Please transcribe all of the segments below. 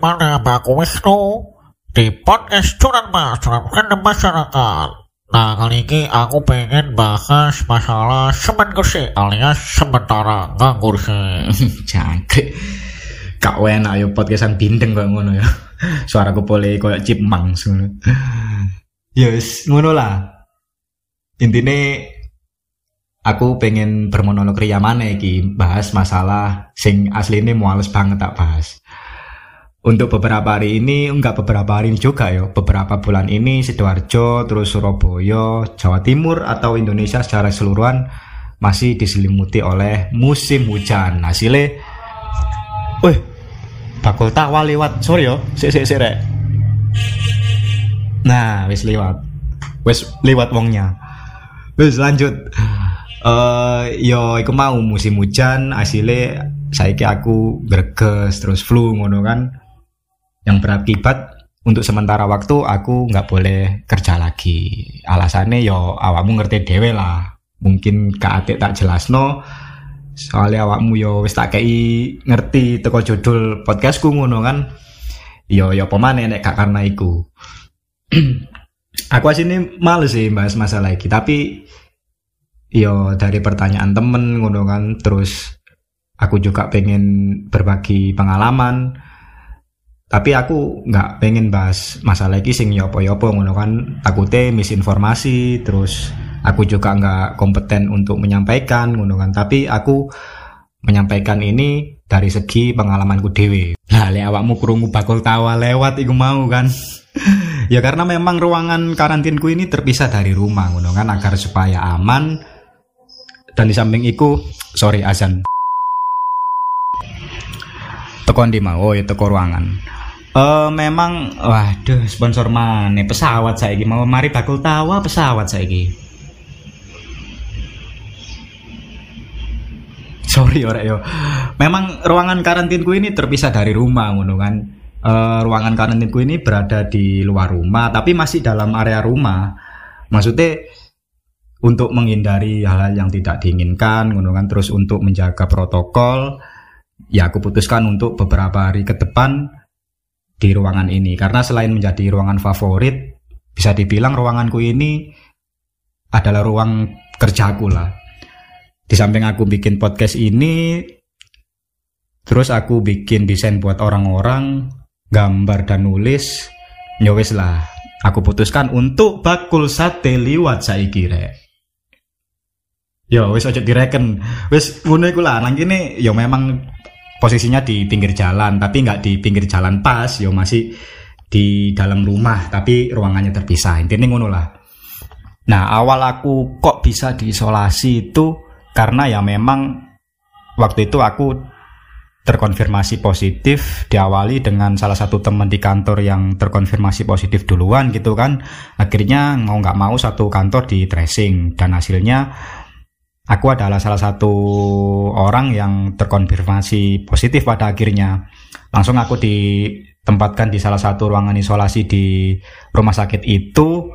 mana Mbak Wisnu di podcast Curan Mas Curan Masyarakat. Nah kali ini aku pengen bahas masalah semen kursi alias sementara nganggur sih. Jangkrik. Kak enak yo podcastan bindeng kok ngono ya. Suaraku boleh koyo cipmang ngono. Yes, ngono lah. Intine aku pengen bermonolog ria mana iki bahas masalah sing asli ini muales banget tak bahas. Untuk beberapa hari ini, enggak beberapa hari ini juga yo, beberapa bulan ini Sidoarjo, terus Surabaya, Jawa Timur atau Indonesia secara keseluruhan masih diselimuti oleh musim hujan. Hasilnya, wih, bakul tawa lewat, sorry yo, sik sik sik rek. Nah, wis lewat, wis lewat wongnya. Wis lanjut. Eh, yo, iku mau musim hujan, hasilnya saiki aku greges terus flu ngono kan yang berakibat untuk sementara waktu aku nggak boleh kerja lagi. Alasannya yo awakmu ngerti dewe lah. Mungkin kak atik tak jelas no soalnya awakmu yo wis tak kei ngerti teko judul podcastku ngono kan. Yo yo pemane nek gak karena iku. Aku asini males sih bahas masalah iki tapi yo dari pertanyaan temen ngono kan terus aku juga pengen berbagi pengalaman tapi aku nggak pengen bahas masalah ini sing yopo-yopo ngono kan. Takutnya misinformasi terus aku juga nggak kompeten untuk menyampaikan ngono kan. Tapi aku menyampaikan ini dari segi pengalamanku dewe nah le awakmu kurungu bakul tawa lewat iku mau kan? Ya karena memang ruangan karantinku ini terpisah dari rumah ngono kan agar supaya aman. Dan di samping iku sorry azan. Teko di mau? Oh ya teko ruangan Eh memang waduh sponsor mana pesawat saiki mau mari bakul tawa pesawat saiki. Sorry ora yo. Memang ruangan karantinku ini terpisah dari rumah ngono kan. Eh, ruangan karantinku ini berada di luar rumah tapi masih dalam area rumah. Maksudnya untuk menghindari hal-hal yang tidak diinginkan ngono kan terus untuk menjaga protokol ya aku putuskan untuk beberapa hari ke depan di ruangan ini. Karena selain menjadi ruangan favorit bisa dibilang ruanganku ini adalah ruang kerjaku lah. Di samping aku bikin podcast ini terus aku bikin desain buat orang-orang gambar dan nulis nyowes ya lah. Aku putuskan untuk bakul sate liwat saiki rek. Yo wis aja direken. Wis ngono iku lah. Nang kene yo memang posisinya di pinggir jalan tapi nggak di pinggir jalan pas yo masih di dalam rumah tapi ruangannya terpisah intinya ngono lah. Nah awal aku kok bisa diisolasi itu karena ya memang waktu itu aku terkonfirmasi positif diawali dengan salah satu teman di kantor yang terkonfirmasi positif duluan gitu kan. Akhirnya mau nggak mau satu kantor di tracing dan hasilnya aku adalah salah satu orang yang terkonfirmasi positif pada akhirnya. Langsung aku ditempatkan di salah satu ruangan isolasi di rumah sakit itu.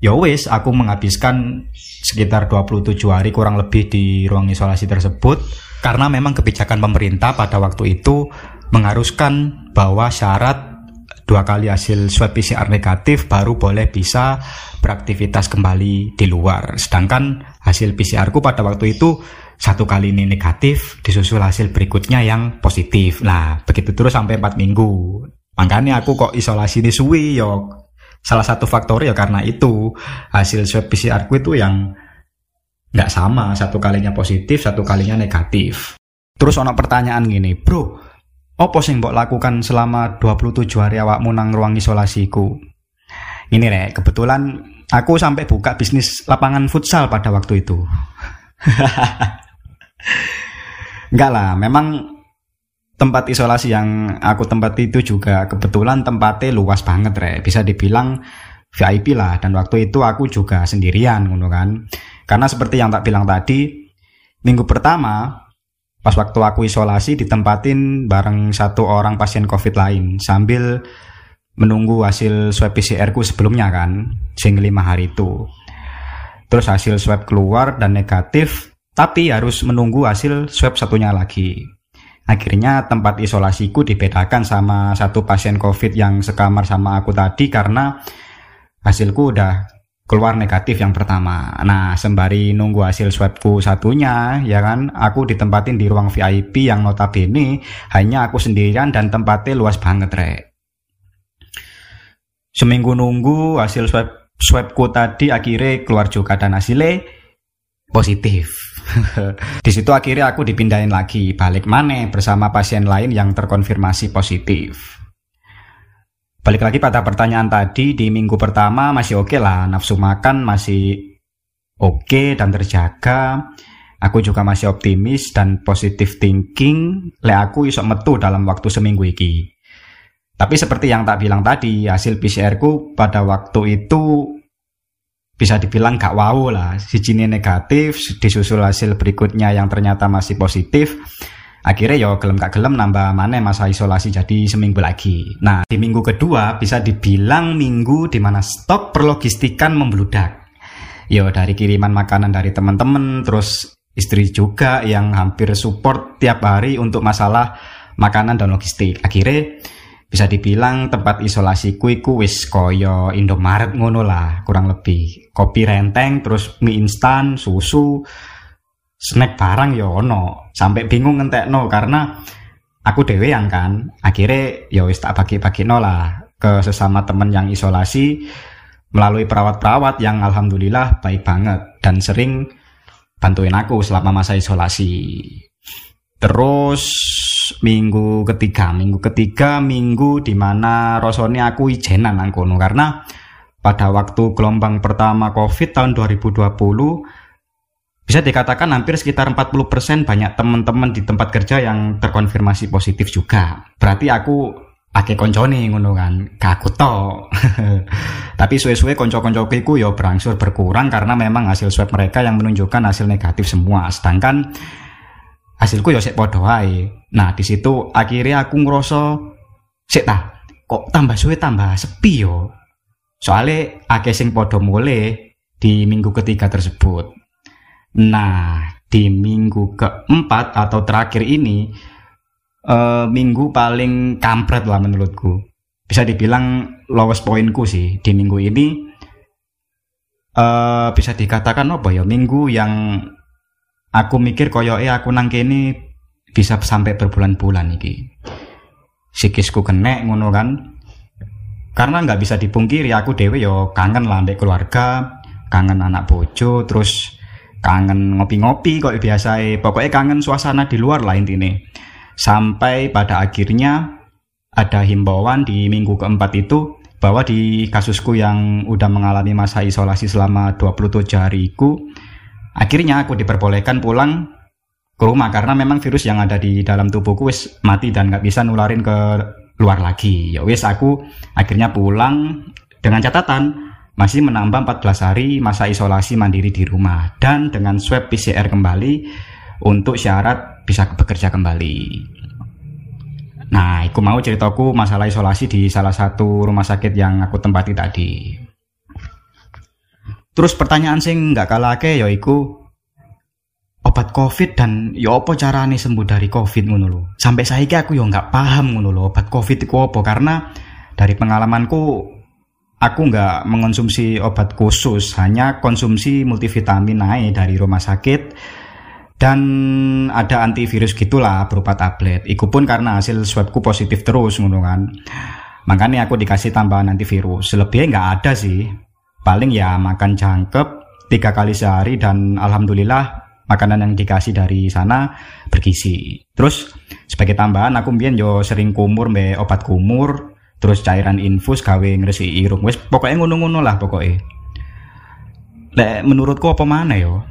Ya wis, aku menghabiskan sekitar 27 hari kurang lebih di ruang isolasi tersebut karena memang kebijakan pemerintah pada waktu itu mengharuskan bahwa syarat dua kali hasil swab PCR negatif baru boleh bisa beraktivitas kembali di luar. Sedangkan hasil PCR ku pada waktu itu satu kali ini negatif disusul hasil berikutnya yang positif. Nah, begitu terus sampai empat minggu. Makanya aku kok isolasi di suwi yo. Salah satu faktor ya karena itu hasil swab PCR ku itu yang nggak sama satu kalinya positif satu kalinya negatif terus ono pertanyaan gini bro apa sing mbok lakukan selama 27 hari awakmu nang ruang isolasiku ini rek kebetulan aku sampai buka bisnis lapangan futsal pada waktu itu. Enggak lah, memang tempat isolasi yang aku tempat itu juga kebetulan tempatnya luas banget, re. Bisa dibilang VIP lah. Dan waktu itu aku juga sendirian, ngono kan. Karena seperti yang tak bilang tadi, minggu pertama pas waktu aku isolasi ditempatin bareng satu orang pasien COVID lain sambil menunggu hasil swab PCR ku sebelumnya kan sing lima hari itu terus hasil swab keluar dan negatif tapi harus menunggu hasil swab satunya lagi akhirnya tempat isolasiku dibedakan sama satu pasien covid yang sekamar sama aku tadi karena hasilku udah keluar negatif yang pertama. Nah, sembari nunggu hasil swabku satunya, ya kan, aku ditempatin di ruang VIP yang notabene hanya aku sendirian dan tempatnya luas banget, rek. Seminggu nunggu hasil swab swabku tadi akhirnya keluar juga dan hasilnya positif. di situ akhirnya aku dipindahin lagi balik mana bersama pasien lain yang terkonfirmasi positif. Balik lagi pada pertanyaan tadi di minggu pertama masih oke okay lah nafsu makan masih oke okay dan terjaga. Aku juga masih optimis dan positive thinking. Le aku isok metu dalam waktu seminggu iki. Tapi seperti yang tak bilang tadi, hasil PCR ku pada waktu itu bisa dibilang gak wow lah. Si negatif disusul hasil berikutnya yang ternyata masih positif. Akhirnya yo gelem gak gelem nambah mana masa isolasi jadi seminggu lagi. Nah di minggu kedua bisa dibilang minggu di mana stok perlogistikan membludak. Yo dari kiriman makanan dari teman-teman terus istri juga yang hampir support tiap hari untuk masalah makanan dan logistik. Akhirnya bisa dibilang tempat isolasi iku wis koyo Indomaret ngono lah kurang lebih. Kopi renteng terus mie instan susu snack barang ya ono. Sampai bingung no karena aku dewe yang kan. Akhirnya ya wis tak bagi-bagi no lah ke sesama temen yang isolasi melalui perawat-perawat yang alhamdulillah baik banget dan sering bantuin aku selama masa isolasi. Terus minggu ketiga minggu ketiga minggu di mana rosone aku ijenan angkono karena pada waktu gelombang pertama covid tahun 2020 bisa dikatakan hampir sekitar 40% banyak teman-teman di tempat kerja yang terkonfirmasi positif juga. Berarti aku ake koncone ngono kan, kaku to. Tapi suwe-suwe konco-konco iku ya berangsur berkurang karena memang hasil swab mereka yang menunjukkan hasil negatif semua. Sedangkan hasilku ya sik padha wae. Nah, di situ akhirnya aku ngerasa sik ta, kok tambah suwe tambah sepi yo. Soale akeh sing padha mulai di minggu ketiga tersebut. Nah, di minggu keempat atau terakhir ini uh, minggu paling kampret lah menurutku. Bisa dibilang lowest pointku sih di minggu ini. Uh, bisa dikatakan apa ya minggu yang aku mikir koyo eh aku nang kene bisa sampai berbulan-bulan iki. Sikisku kena ngono kan. Karena nggak bisa dipungkiri aku dewe yo kangen lah keluarga kangen anak bojo terus kangen ngopi-ngopi kok biasa pokoknya kangen suasana di luar lah intinya sampai pada akhirnya ada himbauan di minggu keempat itu bahwa di kasusku yang udah mengalami masa isolasi selama 27 hari itu Akhirnya aku diperbolehkan pulang ke rumah karena memang virus yang ada di dalam tubuhku wis mati dan nggak bisa nularin ke luar lagi. Ya wis aku akhirnya pulang dengan catatan masih menambah 14 hari masa isolasi mandiri di rumah dan dengan swab PCR kembali untuk syarat bisa bekerja kembali. Nah, aku mau ceritaku masalah isolasi di salah satu rumah sakit yang aku tempati tadi. Terus pertanyaan sing nggak kalah ke yaiku obat covid dan ya apa carane sembuh dari covid ngono lho. Sampai saiki aku ya nggak paham ngono lho obat covid itu apa karena dari pengalamanku aku nggak mengonsumsi obat khusus, hanya konsumsi multivitamin naik dari rumah sakit dan ada antivirus gitulah berupa tablet. Iku pun karena hasil swabku positif terus ngono kan. Makanya aku dikasih tambahan antivirus. Selebihnya nggak ada sih paling ya makan jangkep tiga kali sehari dan alhamdulillah makanan yang dikasih dari sana bergizi. Terus sebagai tambahan aku mbien yo sering kumur be obat kumur, terus cairan infus gawe ngresi irung. Wes pokoknya ngono-ngono lah pokoknya. Lek menurutku apa mana yo?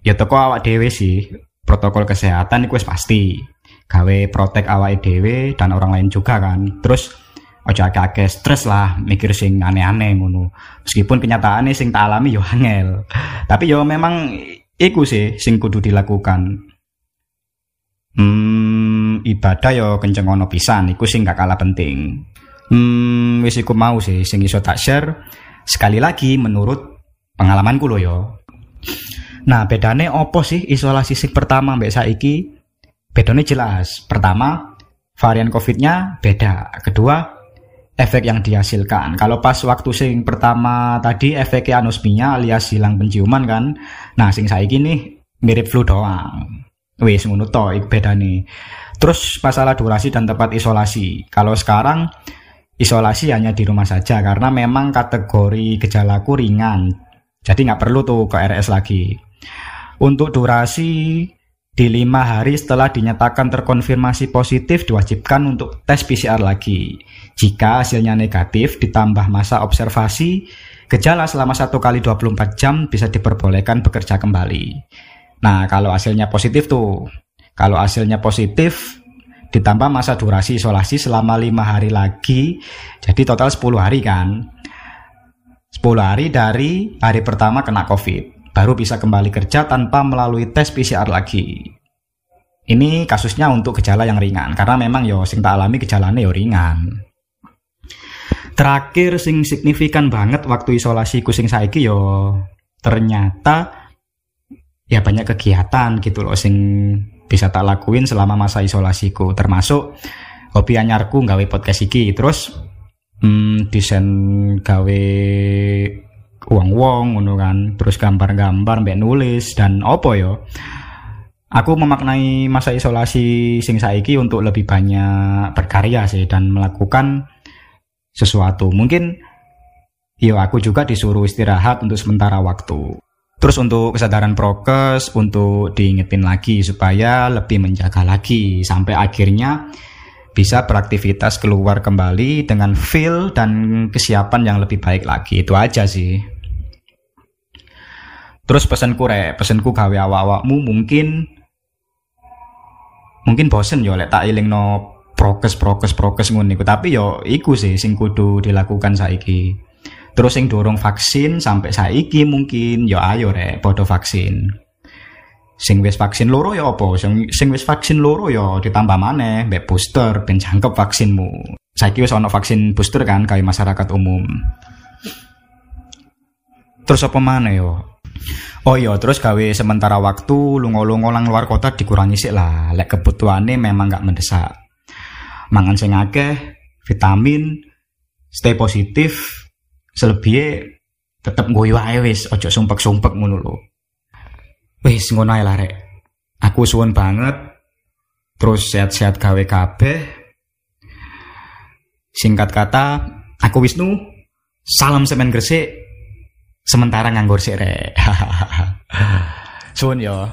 Ya toko awak dewe sih. Protokol kesehatan wes pasti. Gawe protek awak dewe dan orang lain juga kan. Terus aja akeh stres lah mikir sing aneh-aneh ngono. Meskipun kenyataannya sing tak alami yo angel. Tapi yo memang iku sih sing kudu dilakukan. Hmm, ibadah yo kenceng ono pisan iku sing gak kalah penting. Hmm, wis iku mau sih sing iso tak share. Sekali lagi menurut pengalamanku lo yo. Nah bedane opo sih isolasi sing pertama mbak saiki? Bedanya jelas. Pertama, varian COVID-nya beda. Kedua, efek yang dihasilkan. Kalau pas waktu sing pertama tadi efeknya anosmia alias hilang penciuman kan. Nah, sing saiki nih mirip flu doang. Wis ngono beda nih. Terus masalah durasi dan tempat isolasi. Kalau sekarang isolasi hanya di rumah saja karena memang kategori gejalaku ringan. Jadi nggak perlu tuh ke RS lagi. Untuk durasi di lima hari setelah dinyatakan terkonfirmasi positif diwajibkan untuk tes PCR lagi. Jika hasilnya negatif ditambah masa observasi, gejala selama 1 kali 24 jam bisa diperbolehkan bekerja kembali. Nah, kalau hasilnya positif tuh, kalau hasilnya positif ditambah masa durasi isolasi selama lima hari lagi jadi total 10 hari kan 10 hari dari hari pertama kena covid baru bisa kembali kerja tanpa melalui tes PCR lagi. Ini kasusnya untuk gejala yang ringan karena memang yo sing tak alami gejalanya yo ringan. Terakhir sing signifikan banget waktu isolasi kucing saiki yo ternyata ya banyak kegiatan gitu loh sing bisa tak lakuin selama masa isolasiku termasuk hobi anyarku gawe podcast iki. Terus hmm, desain gawe uang-uang ngono kan. Terus gambar-gambar mbak nulis dan opo yo aku memaknai masa isolasi sing saiki untuk lebih banyak berkarya sih dan melakukan sesuatu. Mungkin yo aku juga disuruh istirahat untuk sementara waktu. Terus untuk kesadaran prokes untuk diingetin lagi supaya lebih menjaga lagi sampai akhirnya bisa beraktivitas keluar kembali dengan feel dan kesiapan yang lebih baik lagi. Itu aja sih. Terus pesanku re, pesanku gawe awak-awakmu mungkin mungkin bosen yo lek tak no prokes prokes prokes ngono tapi yo iku sih sing kudu dilakukan saiki terus yang dorong vaksin sampai saiki mungkin ya ayo rek podo vaksin sing wis vaksin loro ya apa? Sing, sing wis vaksin loro ya ditambah mana mbek booster ben jangkep vaksinmu. Saiki wis ana vaksin booster kan kayak masyarakat umum. Terus apa mana yo? Oh iya, terus gawe sementara waktu lungo-lungo lang luar kota dikurangi sih lah. Lek kebutuhannya memang gak mendesak. Mangan sing akeh, vitamin, stay positif, selebihnya tetep goyo ae wis ojo sumpek-sumpek ngono lho wis ngono lah rek. Aku suwun banget. Terus sehat-sehat gawe kabeh. Singkat kata aku Wisnu. Salam semen gresik. Sementara nganggur sih rek. Suwun yo